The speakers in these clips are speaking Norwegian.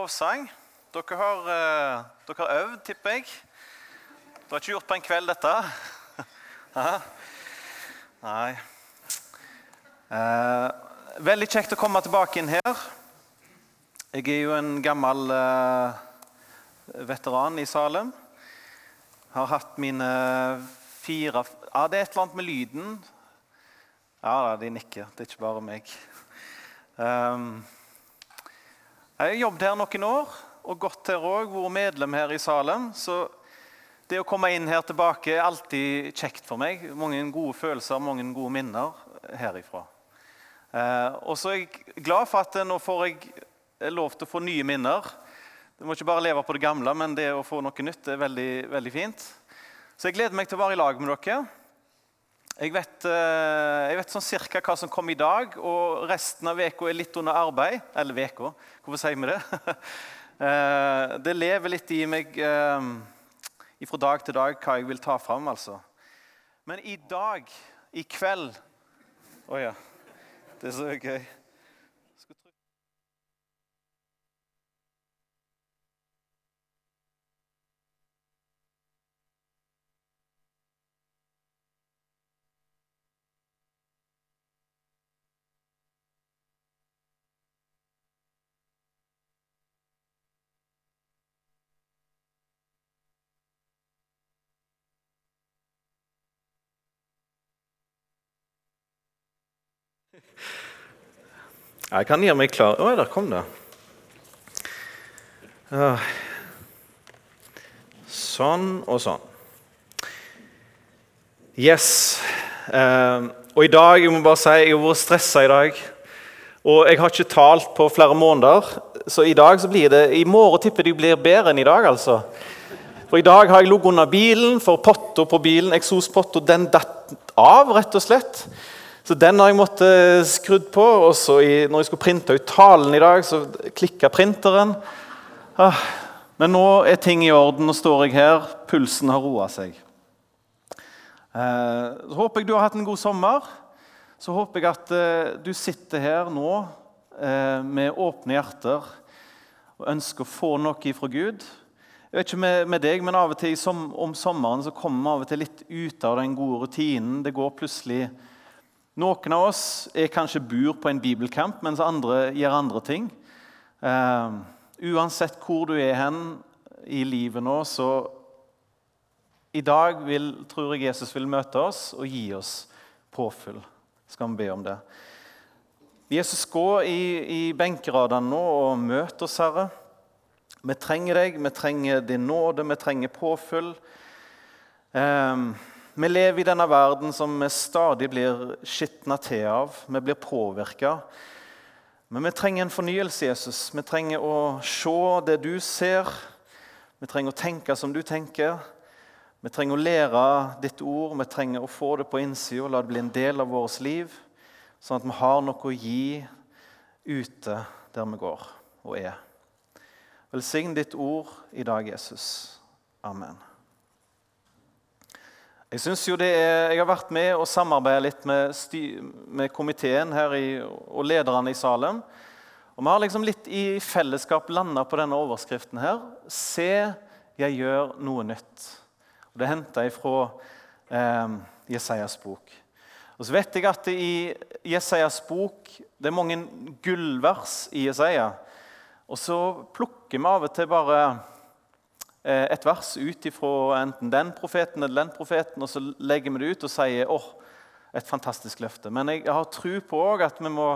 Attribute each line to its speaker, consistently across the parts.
Speaker 1: lovsang. Dere har, eh, dere har øvd, tipper jeg. Du har ikke gjort på en kveld, dette? Nei. Eh, veldig kjekt å komme tilbake inn her. Jeg er jo en gammel eh, veteran i Salem. Har hatt mine fire Ja, det er et eller annet med lyden. Ja, de nikker. Det er ikke bare meg. Um, jeg har jobbet her noen år og gått her òg, vært medlem her i Salem. Så det å komme inn her tilbake er alltid kjekt for meg. Mange gode følelser, mange gode minner herifra. Eh, og så er jeg glad for at nå får jeg lov til å få nye minner. Du må ikke bare leve på det gamle, men det å få noe nytt er veldig, veldig fint. Så jeg gleder meg til å være i lag med dere. Jeg vet, eh, jeg vet sånn cirka hva som kommer i dag, og resten av uka er litt under arbeid. Eller uka, hvorfor sier vi det? Eh, det lever litt i meg eh, fra dag til dag hva jeg vil ta fram, altså. Men i dag, i kveld Å oh ja. Det er så gøy. Jeg kan gjøre meg klar. Å, der kom det. Sånn og sånn. Yes. Eh, og i dag jeg må bare si, jeg har vært stressa i dag. Og jeg har ikke talt på flere måneder, så i dag så blir det I morgen tipper jeg blir bedre enn i dag. altså. For I dag har jeg ligget under bilen, for potta på bilen, eksospotta, den datt av, rett og slett. Så den har jeg måttet skrudd på. Og så når jeg skulle printe ut talen i dag, så klikka printeren. Ah, men nå er ting i orden, og står jeg her. Pulsen har roa seg. Eh, så håper jeg du har hatt en god sommer. Så håper jeg at eh, du sitter her nå eh, med åpne hjerter og ønsker å få noe fra Gud. Jeg vet ikke med, med deg, men av og til som, om sommeren så kommer vi av og til litt ut av den gode rutinen. Det går plutselig noen av oss er kanskje bur på en bibelcamp, mens andre gjør andre ting. Uh, uansett hvor du er hen i livet nå, så i dag vil, tror jeg Jesus vil møte oss og gi oss påfyll. Skal vi be om det. Jesus, gå i, i benkeradene nå og møt oss, Herre. Vi trenger deg, vi trenger din nåde, vi trenger påfyll. Um, vi lever i denne verden som vi stadig blir skitna til av. Vi blir påvirka. Men vi trenger en fornyelse, Jesus. Vi trenger å se det du ser. Vi trenger å tenke som du tenker. Vi trenger å lære ditt ord. Vi trenger å få det på innsida og la det bli en del av vårt liv, sånn at vi har noe å gi ute der vi går og er. Velsign ditt ord i dag, Jesus. Amen. Jeg synes jo det er, jeg har vært med og samarbeidet litt med, med komiteen her i, og lederne i Salem. Og Vi har liksom litt i fellesskap landa på denne overskriften her. Se, jeg gjør noe nytt. Og Det henta jeg fra eh, Jesajas bok. Og så vet jeg at i Jesajas bok det er mange gullvers i Jesaja. Og så plukker vi av og til bare et vers ut ifra enten den profeten eller den profeten, og så legger vi det ut og sier åh, et fantastisk løfte. Men jeg har tro på at vi må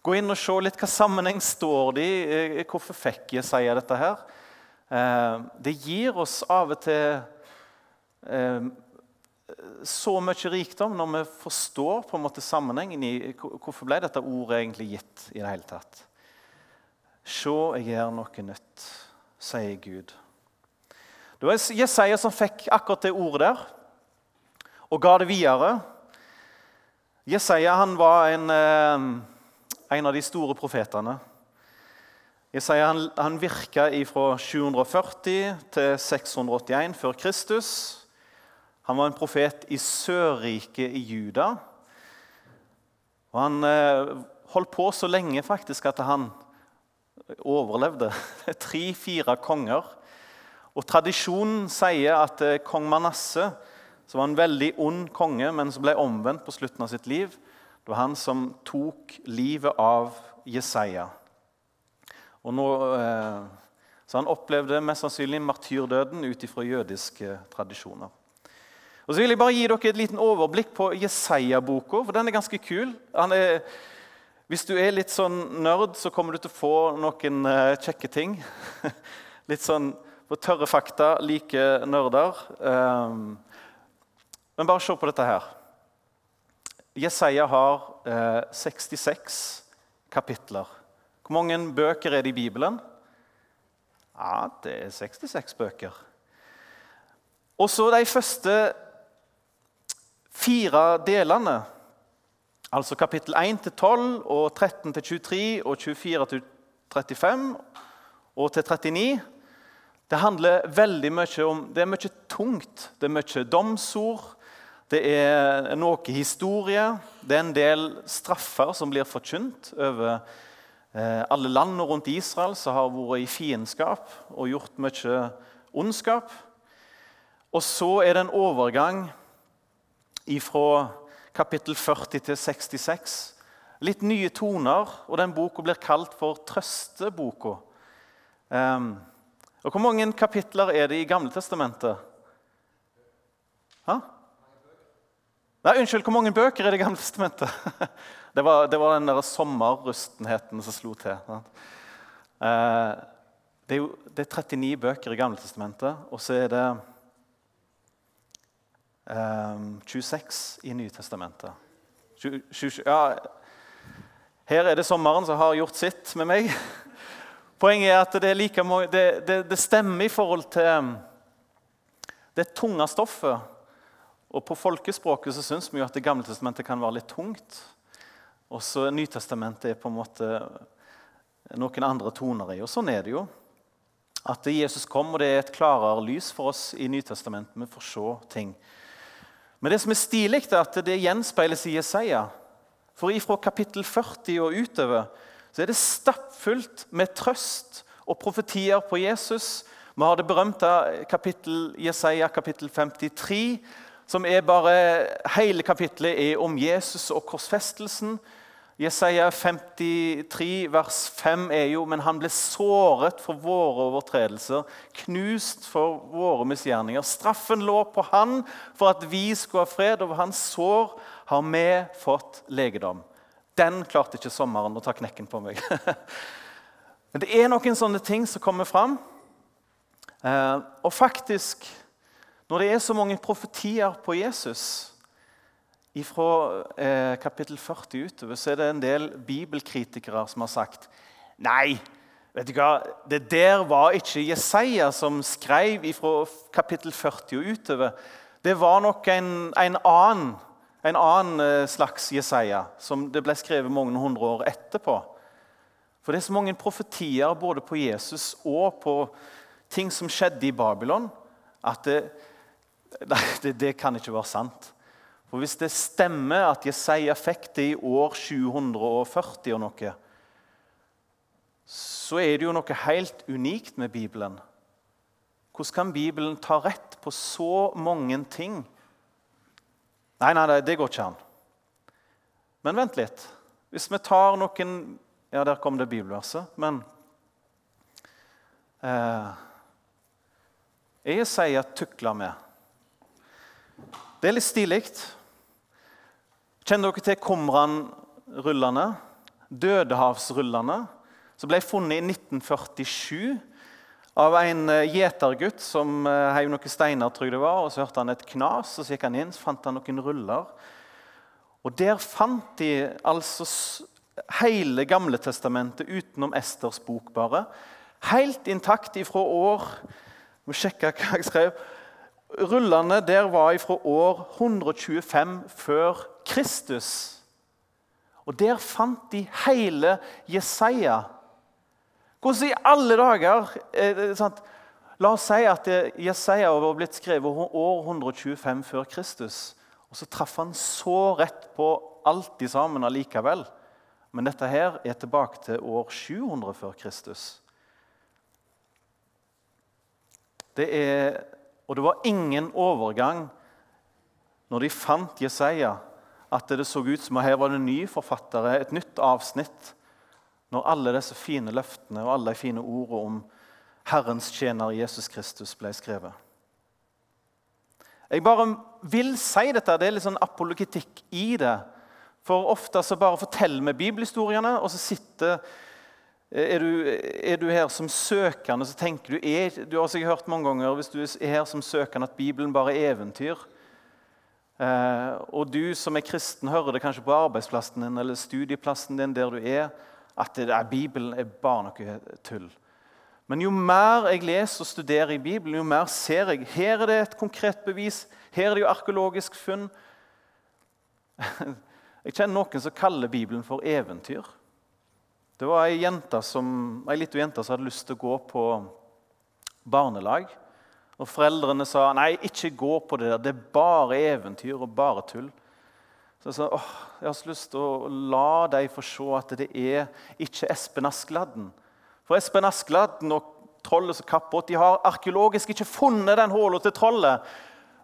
Speaker 1: gå inn og se litt hva sammenheng står det i. Eh, hvorfor fikk jeg si dette her? Eh, det gir oss av og til så mye rikdom når vi forstår på en måte sammenhengen i hvorfor ble dette ordet egentlig gitt. i det hele tatt. Se, jeg gjør noe nytt, sier Gud. Det var Jesaja som fikk akkurat det ordet der og ga det videre. Jesaja han var en, eh, en av de store profetene. Jesaja han, han virka fra 740 til 681 før Kristus. Han var en profet i Sørriket i Juda. Og han eh, holdt på så lenge faktisk at han overlevde. Tre-fire konger. Og Tradisjonen sier at eh, kong Manasseh, som var en veldig ond konge, men som ble omvendt på slutten av sitt liv, det var han som tok livet av Jesaja. Og nå, eh, så Han opplevde mest sannsynlig martyrdøden ut ifra jødiske tradisjoner. Og så vil jeg bare gi dere et liten overblikk på Jesaja-boka, for den er ganske kul. Er, hvis du er litt sånn nerd, så kommer du til å få noen uh, kjekke ting. litt sånn på tørre fakta, like nerder. Um, men bare se på dette her. Jesaja har uh, 66 kapitler. Hvor mange bøker er det i Bibelen? Ja, det er 66 bøker. Og så de første fire delene, altså kapittel 1 til 12 og 13 til 23 og 24 til 35 og til 39 det handler veldig mye om Det er mye tungt. Det er mye domsord. Det er noe historie. Det er en del straffer som blir forkynt over eh, alle landene rundt Israel som har vært i fiendskap og gjort mye ondskap. Og så er det en overgang fra kapittel 40 til 66. Litt nye toner, og den boka blir kalt for trøsteboka. Um, og Hvor mange kapitler er det i Gamle Testamentet? Hæ? Nei, Unnskyld, hvor mange bøker er det i Gamle Testamentet? Det var, det var den der sommerrustenheten som slo til. Eh, det, er jo, det er 39 bøker i Gamle Testamentet, og så er det eh, 26 i Nytestamentet. 20, ja, her er det sommeren som har gjort sitt med meg. Poenget er at det, er like, det, det, det stemmer i forhold til det tunge stoffet. Og På folkespråket så syns vi jo at Det gamle testamentet kan være litt tungt. Og så Nytestamentet er på en måte noen andre toner i. Og sånn er det jo. At Jesus kom, og det er et klarere lys for oss i Nytestamentet. Vi får se ting. Men det som er stilig, er at det gjenspeiles i Jesaja. For ifra kapittel 40 og utover så er det stappfullt med trøst og profetier på Jesus. Vi har det berømte kapittel Jesaja kapittel 53, som er bare Hele kapittelet er om Jesus og korsfestelsen. Jesaja 53 vers 5 er jo Men han ble såret for våre overtredelser, knust for våre misgjerninger. Straffen lå på han for at vi skulle ha fred. Over hans sår har vi fått legedom. Den klarte ikke sommeren å ta knekken på meg. Men det er noen sånne ting som kommer fram. Eh, og faktisk, når det er så mange profetier på Jesus fra eh, kapittel 40 utover, så er det en del bibelkritikere som har sagt Nei, vet du hva? det der var ikke Jesaja som skrev fra kapittel 40 og utover. Det var nok en, en annen en annen eh, slags Jesaja, som det ble skrevet mange hundre år etterpå. For det er så mange profetier både på Jesus og på ting som skjedde i Babylon, at det, det, det kan ikke være sant. For Hvis det stemmer at Jesaja fikk det i år 740 og noe, så er det jo noe helt unikt med Bibelen. Hvordan kan Bibelen ta rett på så mange ting? Nei, nei, det går ikke an. Men vent litt. Hvis vi tar noen Ja, der kom det bibelverset. Men eh, Jeg sier 'tukle med. Det er litt stilig. Kjenner dere til Kumran-rullene? Dødehavsrullene, som ble funnet i 1947 av en eh, gjetergutt som uh, heiv noen steiner, tror jeg det var, og så hørte han et knas, og så gikk han inn så fant han noen ruller. Og Der fant de altså hele Gamle testamentet utenom Esters bok, bare. Helt intakt ifra år Må sjekke hva jeg skrev. Rullene der var ifra år 125 før Kristus. Og Der fant de hele Jesaja hvordan i alle dager sant? La oss si at Jesaja var blitt skrevet år 125 før Kristus. Og så traff han så rett på alt i sammen allikevel. Men dette her er tilbake til år 700 før Kristus. Det er, og det var ingen overgang når de fant Jesaja, at det så ut som at her var det ny forfattere, et nytt avsnitt, når alle disse fine løftene og alle de fine ordene om Herrens tjener Jesus Kristus ble skrevet. Jeg bare vil si dette. Det er litt sånn apologetikk i det. For ofte så bare forteller vi bibelhistoriene, og så sitter er du, er du, her som søkende, så tenker du er, Du har sikkert hørt mange ganger hvis du er her som søkende at Bibelen bare er eventyr. Eh, og du som er kristen, hører det kanskje på arbeidsplassen din eller studieplassen din der du er, at er, Bibelen er bare noe tull. Men jo mer jeg leser og studerer i Bibelen, jo mer ser jeg her er det et konkret bevis. Her er det jo arkeologisk funn. Jeg kjenner noen som kaller Bibelen for eventyr. Det var ei, jente som, ei lita jente som hadde lyst til å gå på barnelag. Og Foreldrene sa nei, ikke gå på det der, det er bare eventyr og bare tull. Så jeg sa åh, jeg har så lyst til å la dem få se at det er ikke Espen Askeladden. For Espen Askeladden og trollet som kappåt de har arkeologisk ikke funnet den håla til trollet.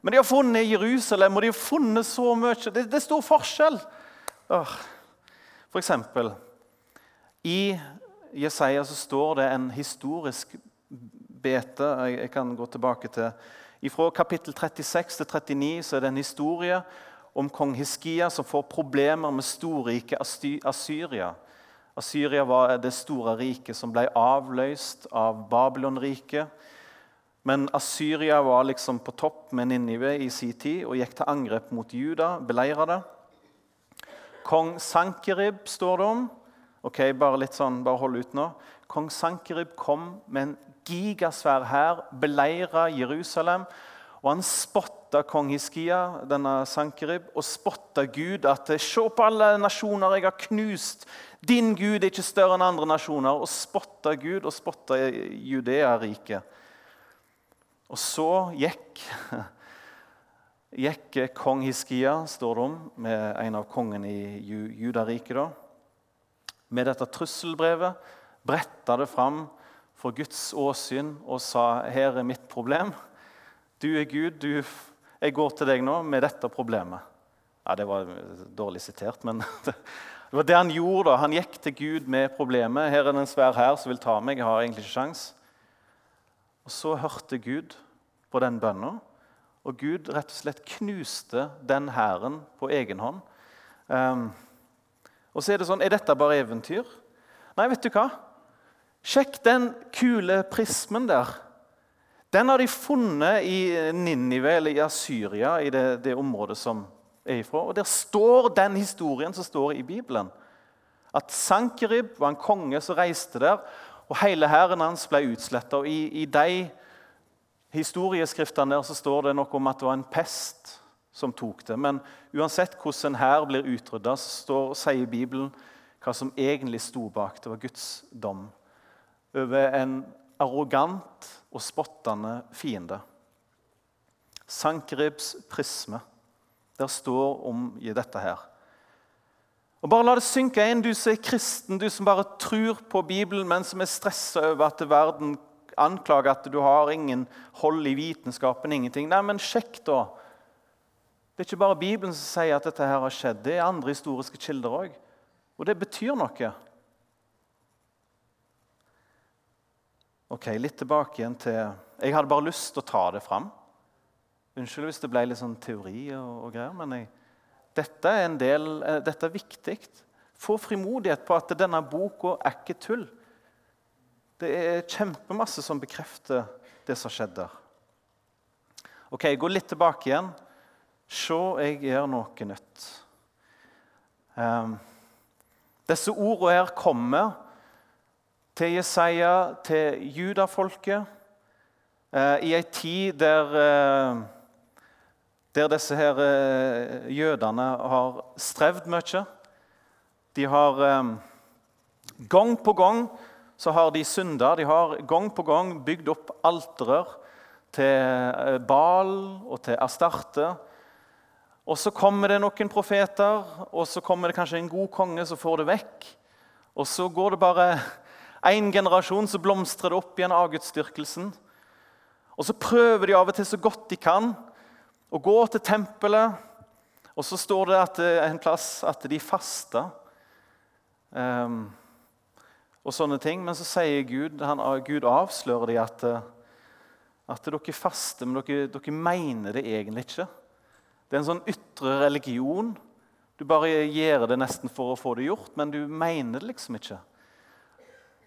Speaker 1: Men de har funnet Jerusalem, og de har funnet så mye. Det, det er stor forskjell. Åh. For eksempel i Jesaja så står det en historisk bete. Jeg, jeg kan gå tilbake til Fra kapittel 36 til 39 så er det en historie om kong Hiskia som får problemer med storriket Asyria. Asyria var det store riket som ble avløst av Babylon-riket. Men Asyria var liksom på topp med Ninive i sin tid og gikk til angrep mot Juda, beleira det. Kong Sankerib står det om. Ok, Bare litt sånn, bare hold ut nå. Kong Sankerib kom med en gigasvær hær, beleira Jerusalem. Og han spotta kong Hiskia, denne Sankerib, og spotta Gud. At se på alle nasjoner jeg har knust. Din Gud er ikke større enn andre nasjoner. Og spotta Gud og spotta Judea-riket. Og så gikk, gikk kong Hiskia, står det om, med en av kongene i Judariket med dette trusselbrevet, bretta det fram for Guds åsyn og sa her er mitt problem. Du er Gud, du, jeg går til deg nå med dette problemet. Ja, Det var dårlig sitert, men det var det han gjorde. da. Han gikk til Gud med problemet. Her er det en svær hær som vil ta meg. Jeg har egentlig ikke sjans. Og Så hørte Gud på den bønna, og Gud rett og slett knuste den hæren på egen hånd. Um, og så er det sånn Er dette bare eventyr? Nei, vet du hva? Sjekk den kule prismen der. Den har de funnet i Ninive eller i Asyria, i det, det området som er ifra. Og Der står den historien som står i Bibelen. At Sankerib var en konge som reiste der, og hele hæren hans ble utsletta. I, I de historieskriftene der så står det noe om at det var en pest som tok det. Men uansett hvordan en hær blir utrydda, sier Bibelen hva som egentlig sto bak. Det var Guds dom over en arrogant og spottende fiende. Sankribs prisme. Der står om i dette her. Og Bare la det synke inn, du som er kristen, du som bare tror på Bibelen, men som er stressa over at verden anklager at du har ingen hold i vitenskapen. ingenting. Nei, men sjekk da det er ikke bare Bibelen som sier at dette her har skjedd. Det er andre historiske kilder òg. Og det betyr noe. Ok, Litt tilbake igjen til Jeg hadde bare lyst til å ta det fram. Unnskyld hvis det ble litt sånn teori og, og greier, men jeg, dette er en del, eh, dette er viktig. Få frimodighet på at denne boka er ikke tull. Det er kjempemasse som bekrefter det som skjedde Ok, Jeg går litt tilbake igjen. Se, jeg gjør noe nytt. Um, disse ordene her kommer til Jesaja, til judafolket, uh, i ei tid der, uh, der disse her uh, jødene har strevd mye. De har Gang på gang så har de synda. De har gang på gang bygd opp alterer til Bal og til Astarte Og så kommer det noen profeter, og så kommer det kanskje en god konge som får det vekk. Og så går det bare én generasjon, så blomstrer det opp igjen av gudsdyrkelsen. Og så prøver de av og til så godt de kan å gå til tempelet. Og så står det at, en plass at de faster Um, og sånne ting. Men så sier Gud, han, Gud avslører de at, at dere faster, men dere, dere mener det egentlig ikke. Det er en sånn ytre religion. Du bare gjør det nesten for å få det gjort, men du mener det liksom ikke.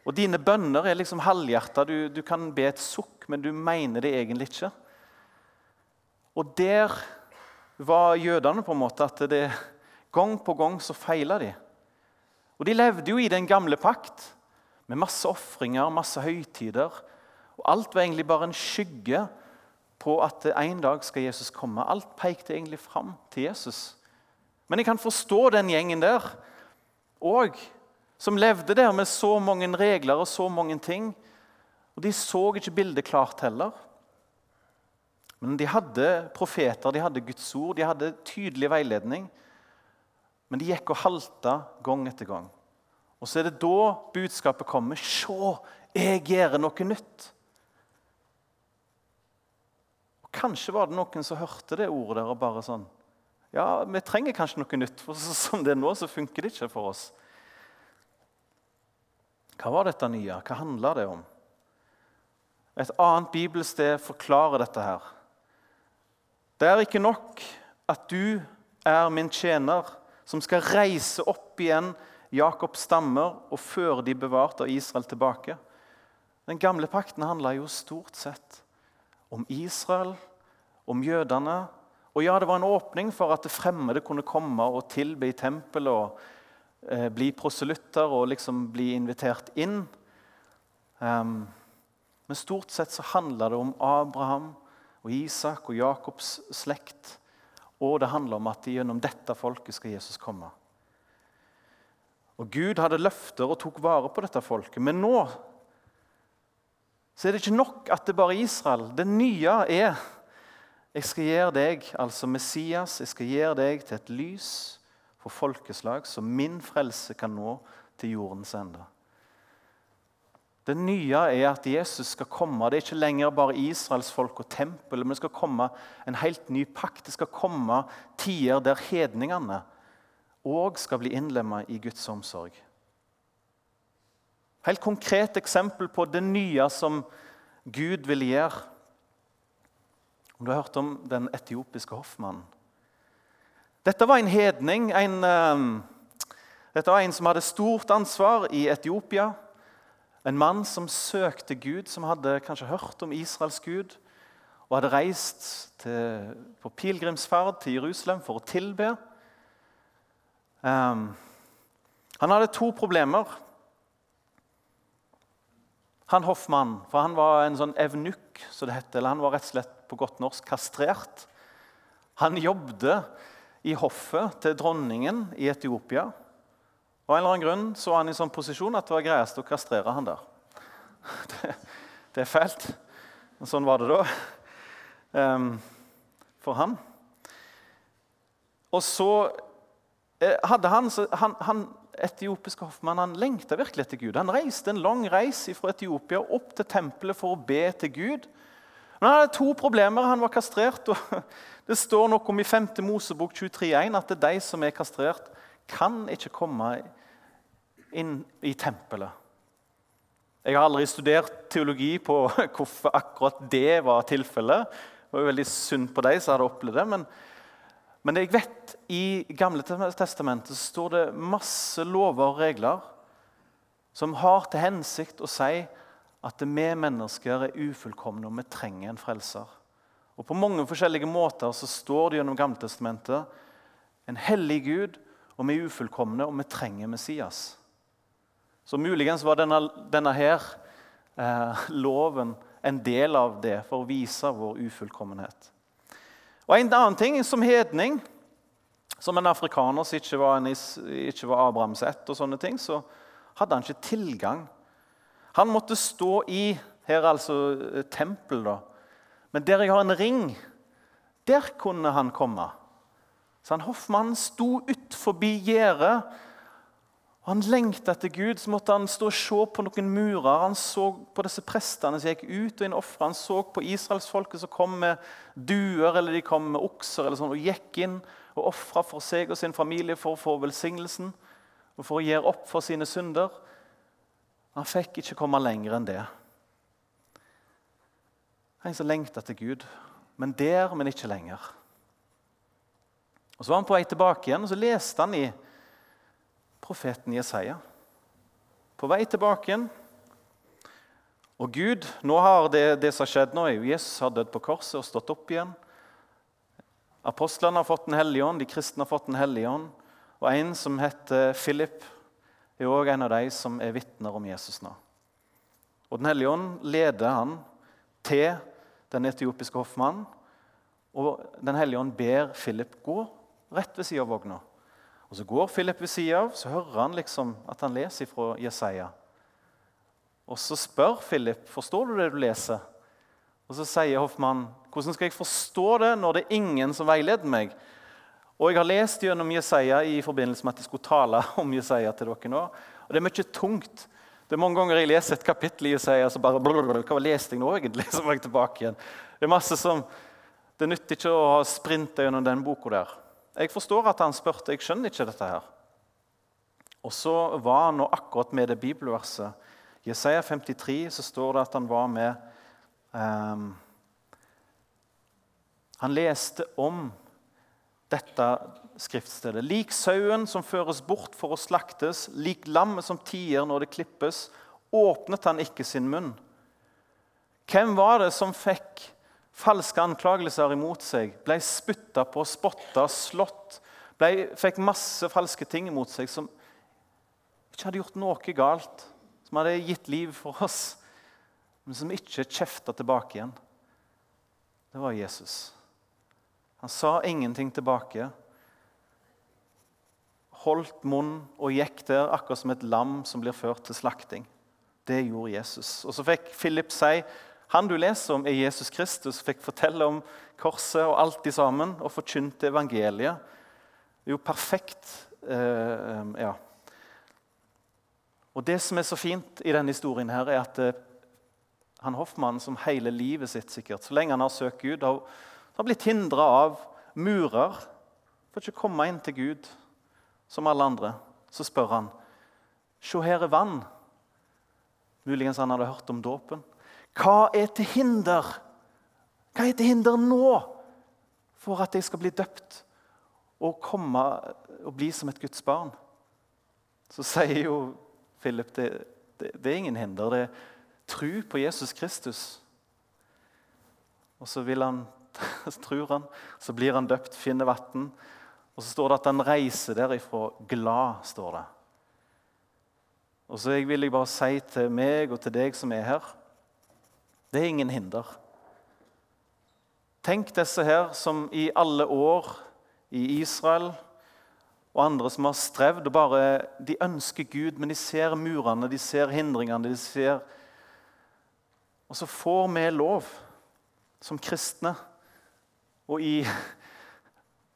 Speaker 1: Og dine bønner er liksom halvhjerta. Du, du, kan be et sukk, men du mener det egentlig ikke. Og der var jødene på en måte at det, gang på gang så feila de. Og de levde jo i den gamle pakt med masse ofringer, masse høytider. Og alt var egentlig bare en skygge på at en dag skal Jesus komme. Alt pekte egentlig fram til Jesus. Men jeg kan forstå den gjengen der òg som levde der med så mange regler og så mange ting. Og De så ikke bildet klart heller. Men de hadde profeter, de hadde Guds ord, de hadde tydelig veiledning. Men de gikk og halta gang etter gang. Og så er det da budskapet kommer. Se, jeg gjør noe nytt. Og Kanskje var det noen som hørte det ordet der og bare sånn Ja, vi trenger kanskje noe nytt, for som det er nå, så funker det ikke for oss. Hva var dette nye? Hva handla det om? Et annet bibelsted forklarer dette her. Det er ikke nok at du er min tjener, som skal reise opp igjen Jakobs stammer og føre de bevarte av Israel tilbake. Den gamle pakten handla jo stort sett om Israel, om jødene. Og ja, det var en åpning for at det fremmede kunne komme og tilbe i tempelet og Eh, bli proselytter og liksom bli invitert inn. Um, men stort sett så handler det om Abraham og Isak og Jakobs slekt. Og det handler om at gjennom dette folket skal Jesus komme. Og Gud hadde løfter og tok vare på dette folket. Men nå så er det ikke nok at det bare er Israel. Det nye er jeg skal gjøre deg, altså Messias, jeg skal gjøre deg til et lys for folkeslag, så min frelse kan nå til jordens ende. Det nye er at Jesus skal komme. Det er ikke lenger bare Israels folk og tempelet, men det skal komme en helt ny pakt. Det skal komme tider der hedningene òg skal bli innlemma i Guds omsorg. Helt konkret eksempel på det nye som Gud vil gjøre. Om du har hørt om den etiopiske hoffmannen dette var en hedning. En, uh, dette var en som hadde stort ansvar i Etiopia. En mann som søkte Gud, som hadde kanskje hørt om Israels Gud og hadde reist til, på pilegrimsferd til Jerusalem for å tilbe. Um, han hadde to problemer. Han hoffmann, for han var en sånn evnukk, så det heter, eller han var rett og slett på godt norsk kastrert. Han jobbet i hoffet til dronningen i Etiopia. Og en eller annen grunn så han i sånn posisjon at det var greiest å kastrere han der. Det, det er fælt, men sånn var det da um, for han. Og så eh, hadde han, han, han etiopiske hoffmann han lengta virkelig etter Gud. Han reiste en lang reis fra Etiopia opp til tempelet for å be til Gud. Men han hadde to problemer. Han var kastrert. og Det står noe om i 5. Mosebok 23,1 at det er de som er kastrert, kan ikke komme inn i tempelet. Jeg har aldri studert teologi på hvorfor akkurat det var tilfellet. Det var veldig synd på de som hadde opplevd det. Men, men jeg vet i Gamle testamentet står det masse lover og regler som har til hensikt å si at vi mennesker er ufullkomne, og vi trenger en frelser. Og På mange forskjellige måter så står det gjennom Gammeltestamentet en hellig Gud, og vi er ufullkomne, og vi trenger Messias. Så muligens var denne, denne her, eh, loven en del av det for å vise vår ufullkommenhet. Og En annen ting som hedning, som en afrikaner som ikke var, en, ikke var Abrahams ett, og sånne ting, så hadde han ikke tilgang han måtte stå i her altså eh, tempel, da. Men der jeg har en ring, der kunne han komme. Så han Hoffmannen sto utfor gjerdet. Han lengta etter Gud. Så måtte han stå og se på noen murer. Han så på disse prestene som gikk ut og inn ofre. Han så på israelsfolket som kom med duer eller de kom med okser eller sånn, og gikk inn og ofra for seg og sin familie for å få velsignelsen og for å gjøre opp for sine synder. Han fikk ikke komme lenger enn det. En som lengta til Gud, men der, men ikke lenger. Og Så var han på vei tilbake igjen, og så leste han i profeten Jesaja. På vei tilbake igjen. Og Gud, nå har det, det som har skjedd nå, er Jesus har dødd på korset og stått opp igjen. Apostlene har fått Den hellige ånd, de kristne har fått Den hellige ånd. Og en som heter Philip, er òg en av de som er vitner om Jesus nå. Og Den hellige ånd leder han til den etiopiske hoffmannen. Og Den hellige ånd ber Philip gå rett ved siden av vogna. Og Så går Philip ved siden av, så hører han liksom at han leser fra Jesaja. Og Så spør Philip forstår du det du leser. Og Så sier Hoffmann hvordan skal jeg forstå det når det er ingen som veileder meg. Og Jeg har lest gjennom Jesaja i forbindelse med at jeg skulle tale om Jesaja til dere nå. Og Det er mye tungt. Det er mange ganger jeg leser et kapittel i Jesaja, så bare blablabla, Hva leste jeg nå egentlig? Så var jeg tilbake igjen. Det er masse som, det nytter ikke å ha sprinta gjennom den boka der. Jeg forstår at han spurte. Jeg skjønner ikke dette her. Og så var han nå akkurat med det bibelverset. I Jesaja 53 så står det at han var med um, Han leste om dette skriftstedet. Lik sauen som føres bort for å slaktes, lik lammet som tier når det klippes, åpnet han ikke sin munn. Hvem var det som fikk falske anklagelser imot seg, ble spytta på, spotta, slått, ble, fikk masse falske ting imot seg, som ikke hadde gjort noe galt, som hadde gitt liv for oss, men som ikke kjefta tilbake igjen? Det var Jesus. Han sa ingenting tilbake. Holdt munn og gikk der akkurat som et lam som blir ført til slakting. Det gjorde Jesus. Og Så fikk Philip si han du leser om, er Jesus Kristus. Fikk fortelle om korset og alt i sammen, og forkynte evangeliet. Jo perfekt. Eh, ja. Og Det som er så fint i denne historien, her er at eh, han Hoffmann, som hele livet sitt sikkert, så lenge han har søkt Gud, har har blitt hindra av murer. Får ikke komme inn til Gud som alle andre. Så spør han, Se, her er vann. Muligens han hadde hørt om dåpen. Hva er til hinder? Hva er til hinder nå for at jeg skal bli døpt og komme og bli som et Guds barn? Så sier jo Philip det, det, det er ingen hinder. Det er tro på Jesus Kristus. Og så vil han så tror han. Så blir han døpt, finner vann. Og så står det at han reiser derifra glad. står det. Og så vil jeg bare si til meg og til deg som er her det er ingen hinder. Tenk disse her som i alle år i Israel og andre som har strevd og bare De ønsker Gud, men de ser murene, de ser hindringene. de ser... Og så får vi lov som kristne og i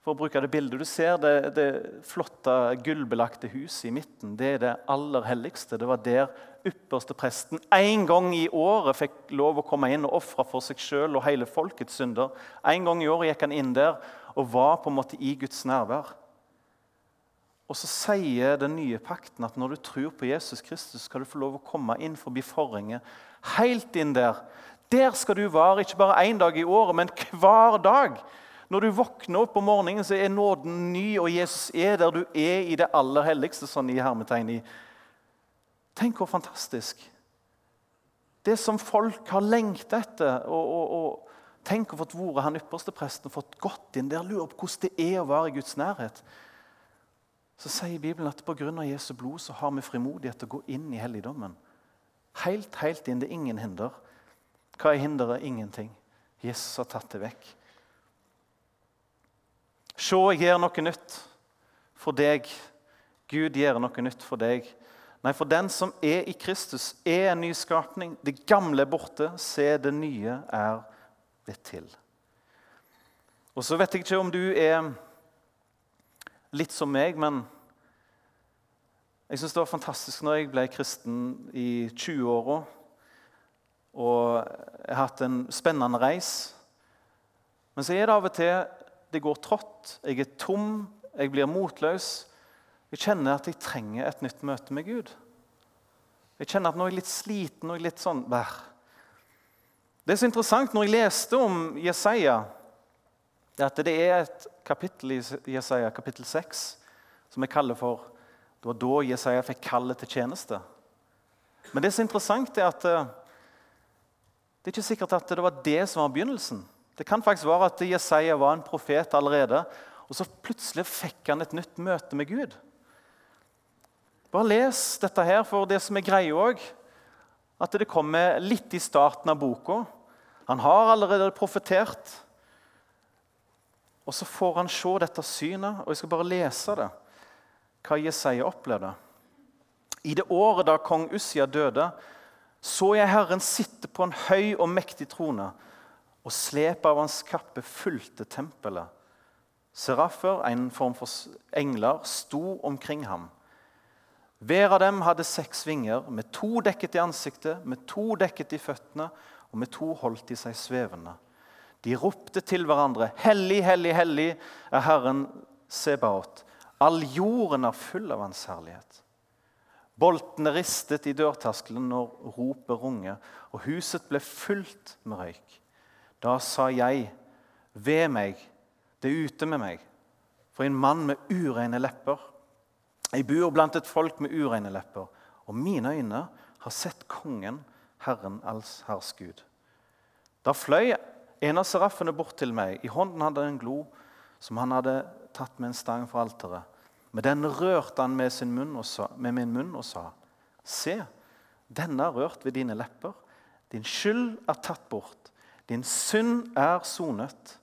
Speaker 1: for å bruke det bildet, Du ser det, det flotte gullbelagte huset i midten. Det er det aller helligste. Det var der ypperste presten en gang i året fikk lov å komme inn og ofre for seg sjøl og hele folkets synder. En gang i året gikk han inn der og var på en måte i Guds nærvær. Og så sier den nye pakten at når du tror på Jesus Kristus, skal du få lov å komme inn forbi forhenget. Helt inn der der skal du være ikke bare én dag i året, men hver dag. Når du våkner opp om morgenen, så er nåden ny, og Jesus er der du er i det aller helligste. sånn i hermetegn. Tenk hvor fantastisk. Det som folk har lengta etter. og, og, og Tenk å fått vært han ypperste presten og fått gått inn der. Lurer på hvordan det er å være i Guds nærhet. Så sier Bibelen at pga. Jesu blod så har vi frimodighet til å gå inn i helligdommen. Helt, helt inn. Det er ingen hinder. Hva er hinderet? Ingenting. Jesus har tatt det vekk. Se, jeg gjør noe nytt for deg. Gud gjør noe nytt for deg. Nei, for den som er i Kristus, er en ny skapning. Det gamle er borte. Se, det nye er blitt til. Og så vet jeg ikke om du er litt som meg, men jeg syns det var fantastisk når jeg ble kristen i 20-åra. Og jeg har hatt en spennende reis. Men så er det av og til det går trått, jeg er tom, jeg blir motløs. Jeg kjenner at jeg trenger et nytt møte med Gud. Jeg kjenner at nå er jeg litt sliten og litt sånn bær. Det er så interessant når jeg leste om Jesaja, at det er et kapittel i Jesaja, kapittel 6, som jeg kaller for Det var da Jesaja fikk kallet til tjeneste. Men det er interessant, er at eh, det er ikke sikkert at det var det som var begynnelsen. Det kan faktisk være at Jesaja var en profet allerede, og så plutselig fikk han et nytt møte med Gud. Bare les dette her, for det som er greia òg, at det kommer litt i starten av boka. Han har allerede profetert. Og så får han se dette synet, og jeg skal bare lese det. Hva Jesaja opplevde. I det året da kong Ussia døde, så jeg Herren sitte på en høy og mektig trone og slepet av hans kappe fulgte tempelet. Seraffer, en form for engler, sto omkring ham. Hver av dem hadde seks vinger, med to dekket i ansiktet, med to dekket i føttene og med to holdt de seg svevende. De ropte til hverandre, 'Hellig, hellig, hellig er Herren Sebaot.' All jorden er full av Hans herlighet. Boltene ristet i dørterskelen når ropet runge, og huset ble fullt med røyk. Da sa jeg, ved meg, det er ute med meg, for en mann med ureine lepper. Jeg bor blant et folk med ureine lepper, og mine øyne har sett kongen, Herren alls herrs Gud. Da fløy en av seraffene bort til meg. I hånden hadde han en glo som han hadde tatt med en stang for alteret. Med den rørte han med, sa, med min munn og sa, Se, denne er rørt ved dine lepper. Din skyld er tatt bort. Din synd er sonet.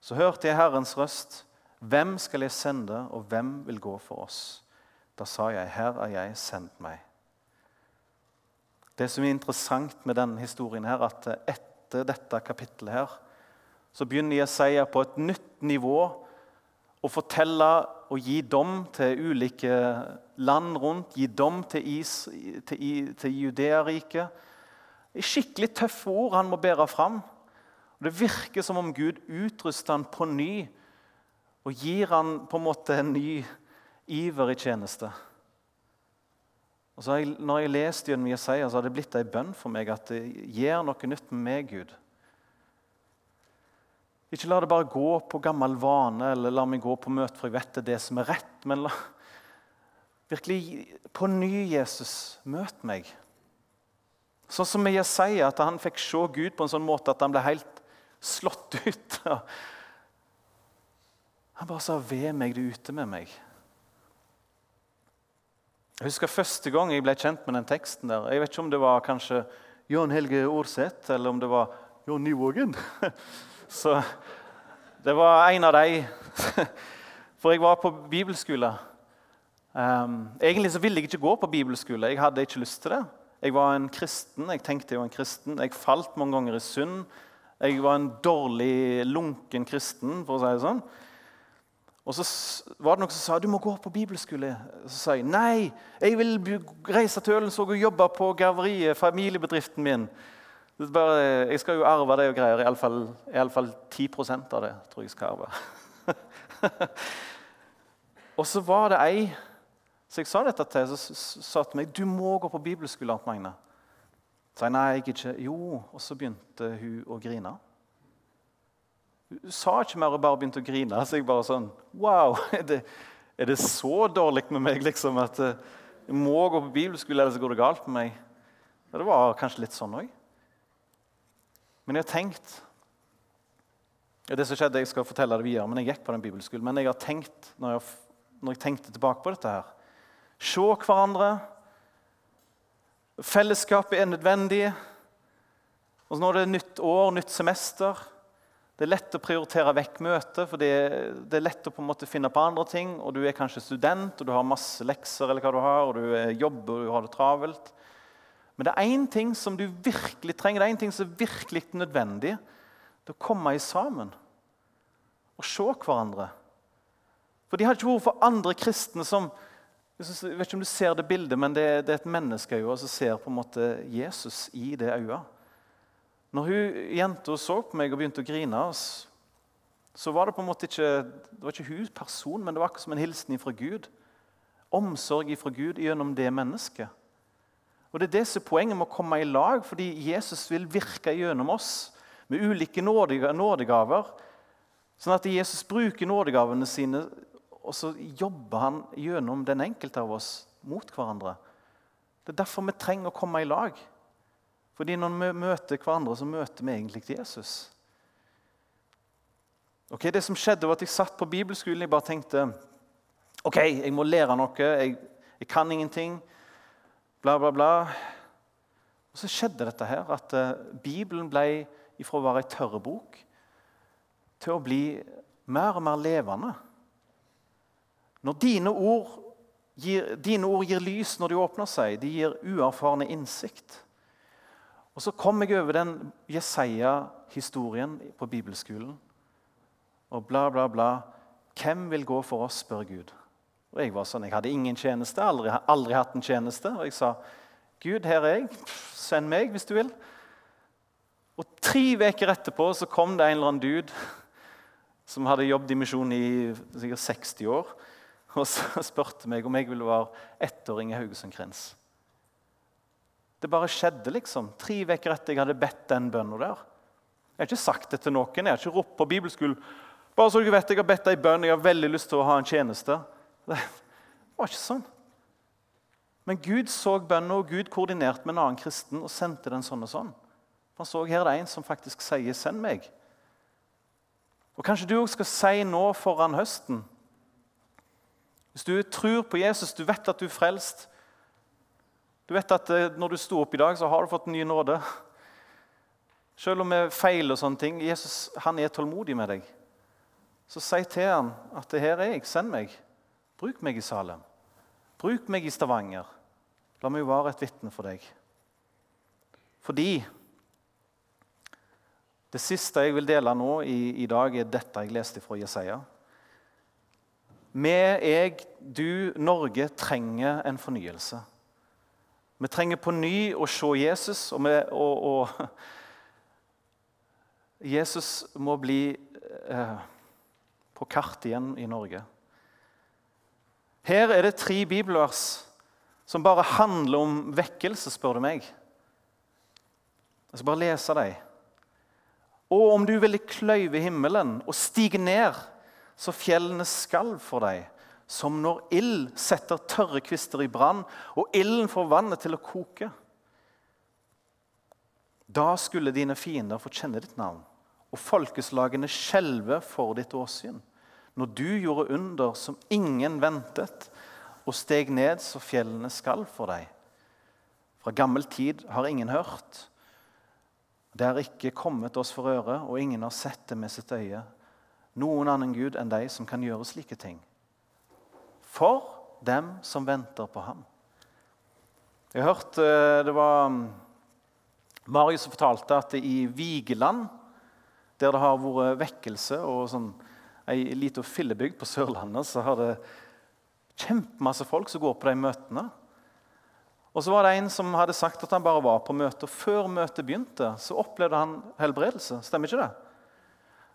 Speaker 1: Så hørte jeg Herrens røst. Hvem skal jeg sende, og hvem vil gå for oss? Da sa jeg, Her er jeg, send meg. Det som er interessant med denne historien, her, at etter dette kapittelet her, så begynner Jesaja på et nytt nivå å fortelle og gi dom til ulike land rundt. Gi dom til, is, til, til Judeariket skikkelig tøffe ord han må bære fram. Det virker som om Gud utruster han på ny og gir han på en måte en ny iver i tjeneste. Og så jeg, når jeg leste gjennom Jesaja, så har det blitt ei bønn for meg at det gjør noe nytt med meg, Gud. Ikke la det bare gå på gammel vane eller la meg gå på møte for jeg vet det er det som er rett. Men la, virkelig på ny, Jesus, møt meg. Sånn som jeg Jesaja, at han fikk se Gud på en sånn måte at han ble helt slått ut. Han bare sa 'Ved meg, du ute med meg'. Jeg husker første gang jeg ble kjent med den teksten. der. Jeg vet ikke om det var kanskje Jon Helge Aarseth eller om det var Jon Nyvågen. Så det var en av de. For jeg var på bibelskole. Um, egentlig så ville jeg ikke gå på bibelskole. Jeg hadde ikke lyst til det. Jeg var en kristen. Jeg tenkte jeg var en kristen. Jeg falt mange ganger i synd. Jeg var en dårlig, lunken kristen, for å si det sånn. Og så var det noen som sa du må gå på bibelskole. Så sa jeg nei, jeg vil reise til Ølensvåg og jobbe på garveriet, familiebedriften min. Bare, jeg skal jo arve det og greier. Iallfall, iallfall 10% av det tror jeg skal arve. og så var det ei så jeg sa dette til så sa til meg du må gå på bibelskole. Magne. Så jeg nei, jeg ikke. Jo, og så begynte hun å grine. Hun sa ikke mer og bare begynte å grine. Så jeg bare sånn Wow! Er det, er det så dårlig med meg liksom, at eh, jeg må gå på bibelskole, ellers går det galt med meg? Ja, det var kanskje litt sånn òg. Men jeg har tenkt det som skjedde, Jeg skal fortelle det videre, men jeg gikk på den bibelskolen. Men jeg har tenkt, når jeg, når jeg tenkte tilbake på dette her Se hverandre. Fellesskapet er nødvendig. Og Nå er det nytt år, nytt semester. Det er lett å prioritere vekk møtet, for det, er lett å på en måte finne på andre ting. og Du er kanskje student, og du har masse lekser, eller hva du har, og du jobber og du har det travelt. Men det er én ting som du virkelig trenger, det er én ting som er virkelig nødvendig. Det er å komme i sammen og se hverandre. For de hadde ikke vært for andre kristne som Jeg vet ikke om du ser det bildet, men det, det er et menneskeøye som ser på en måte Jesus i det øyet. Når hun jenta så på meg og begynte å grine, så var det på en måte ikke det var ikke hun person, men det var akkurat som en hilsen fra Gud. Omsorg fra Gud gjennom det mennesket. Og Det er det som er poenget med å komme i lag, fordi Jesus vil virke gjennom oss med ulike nådegaver. Sånn at Jesus bruker nådegavene sine og så jobber han gjennom den enkelte av oss mot hverandre. Det er derfor vi trenger å komme i lag. Fordi når vi møter hverandre, så møter vi egentlig Jesus. Ok, Det som skjedde, var at jeg satt på bibelskolen og bare tenkte ok, jeg må lære noe. Jeg, jeg kan ingenting. Bla, bla, bla. Og så skjedde dette her, at uh, Bibelen ble ifra å være ei tørr bok til å bli mer og mer levende. Når dine ord, gir, dine ord gir lys når de åpner seg, de gir uerfarne innsikt. Og Så kom jeg over den Jesaja-historien på bibelskolen. Og bla, bla, bla. Hvem vil gå for oss, spør Gud. Og Jeg var sånn, jeg hadde ingen tjeneste, aldri, aldri hatt en tjeneste. Og jeg sa, Gud, her er jeg. Send meg hvis du vil. Og Tre uker etterpå så kom det en eller annen dude som hadde jobbet i misjon i sikkert 60 år og så spurte meg om jeg ville være ettåring i Haugesund krins. Det bare skjedde, liksom. Tre uker etter jeg hadde bedt den bønna der. Jeg har ikke sagt det til noen. Jeg har ikke ropt på bibelskolen. Bare så du vet, jeg har bedt ei bønn, jeg har veldig lyst til å ha en tjeneste. Det var ikke sånn. Men Gud så bønnen, og Gud koordinerte med en annen kristen og sendte den sånn og sånn. Han så her er det en som faktisk sier 'send meg'. Og Kanskje du òg skal si nå foran høsten hvis du tror på Jesus, du vet at du er frelst Du vet at eh, når du sto opp i dag, så har du fått ny nåde. Selv om vi feiler og sånne ting. Jesus han er tålmodig med deg. Så si til han at det her er jeg. Send meg. Bruk meg i Salem. Bruk meg i Stavanger. La meg være et vitne for deg. Fordi det siste jeg vil dele nå i, i dag, er dette jeg leste fra Jesaja. Vi, jeg, du, Norge trenger en fornyelse. Vi trenger på ny å se Jesus, og, vi, og, og Jesus må bli eh, på kartet igjen i Norge. Her er det tre bibelvers som bare handler om vekkelse, spør du meg. Jeg skal bare lese dem. Og om du ville kløyve himmelen og stige ned så fjellene skalv for deg, som når ild setter tørre kvister i brann, og ilden får vannet til å koke. Da skulle dine fiender få kjenne ditt navn, og folkeslagene skjelve for ditt åsyn. Når du gjorde under som ingen ventet, og steg ned så fjellene skalv for deg. Fra gammel tid har ingen hørt. Det har ikke kommet oss for øre, og ingen har sett det med sitt øye noen annen Gud enn de som kan gjøre slike ting. For dem som venter på ham. Jeg har hørt eh, det var mm, Marius som fortalte at i Vigeland, der det har vært vekkelse og sånn, ei lita fillebygd på Sørlandet, så har det kjempemasse folk som går på de møtene. Og så var det En som hadde sagt at han bare var på møte. og Før møtet begynte, så opplevde han helbredelse. Stemmer ikke det?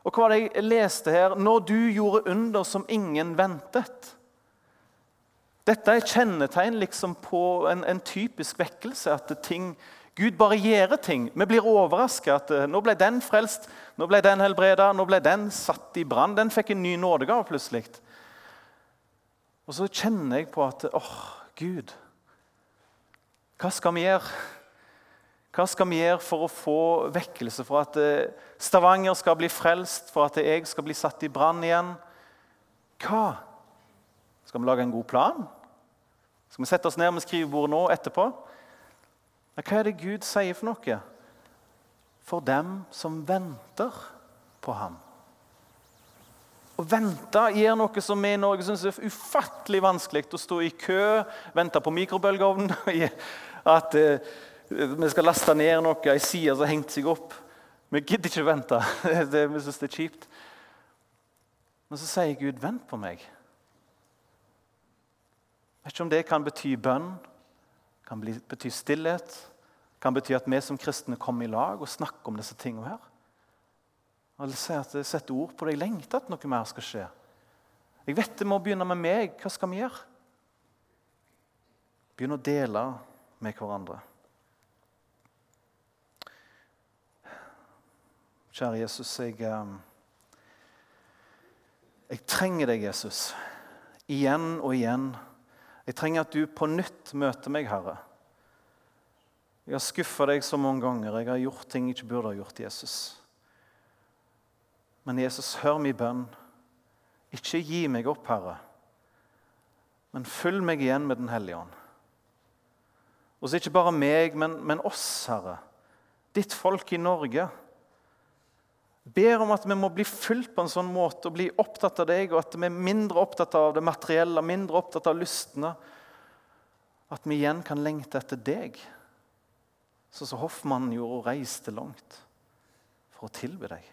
Speaker 1: Og hva var det jeg leste her? Når du gjorde under som ingen ventet. Dette er kjennetegn liksom på en, en, typisk vekkelse. At ting, Gud bare gjør ting. Vi blir overraska. Eh, nå ble den frelst, nå ble den helbreda, nå ble den satt i brann. Den fikk en ny nådegave plutselig. Og så kjenner jeg på at åh, Gud, hva skal vi gjøre? Hva skal vi gjøre for å få vekkelse, for at eh, Stavanger skal bli frelst, for at jeg skal bli satt i brann igjen? Hva? Skal vi lage en god plan? Skal vi sette oss ned med skrivebordet nå etterpå? Hva er det Gud sier for noe? For dem som venter på ham. Å vente gjør noe som vi i Norge syns er ufattelig vanskelig. Å stå i kø, vente på mikrobølgeovnen. At eh, vi skal laste ned noe, ei side som har hengt seg opp. Vi gidder ikke vente. vi syns det er kjipt. Men så sier Gud, 'Vent på meg'. vet ikke om det kan bety bønn, kan bety stillhet, kan bety at vi som kristne kommer i lag og snakker om disse tingene her. Jeg setter ord på det. Jeg lengter at noe mer skal skje. Jeg vet det må begynne med meg. Hva skal vi gjøre? Begynne å dele med hverandre. Kjære Jesus, jeg, eh, jeg trenger deg, Jesus. Igjen og igjen. Jeg trenger at du på nytt møter meg, Herre. Jeg har skuffa deg så mange ganger. Jeg har gjort ting jeg ikke burde ha gjort, Jesus. Men Jesus, hør min bønn. Ikke gi meg opp, Herre, men fyll meg igjen med Den hellige ånd. Og så ikke bare meg, men, men oss, Herre. Ditt folk i Norge. Ber om at vi må bli fylt på en sånn måte og bli opptatt av deg, og at vi er mindre opptatt av det materielle, mindre opptatt av lystene. At vi igjen kan lengte etter deg, sånn som hoffmannen gjorde og reiste langt for å tilbe deg.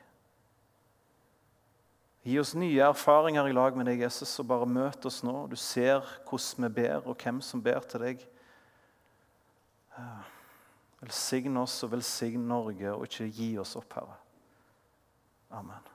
Speaker 1: Gi oss nye erfaringer i lag med deg, Jesus, og bare møt oss nå. Du ser hvordan vi ber, og hvem som ber til deg. Velsign oss og velsign Norge, og ikke gi oss opp, Herre. Amen.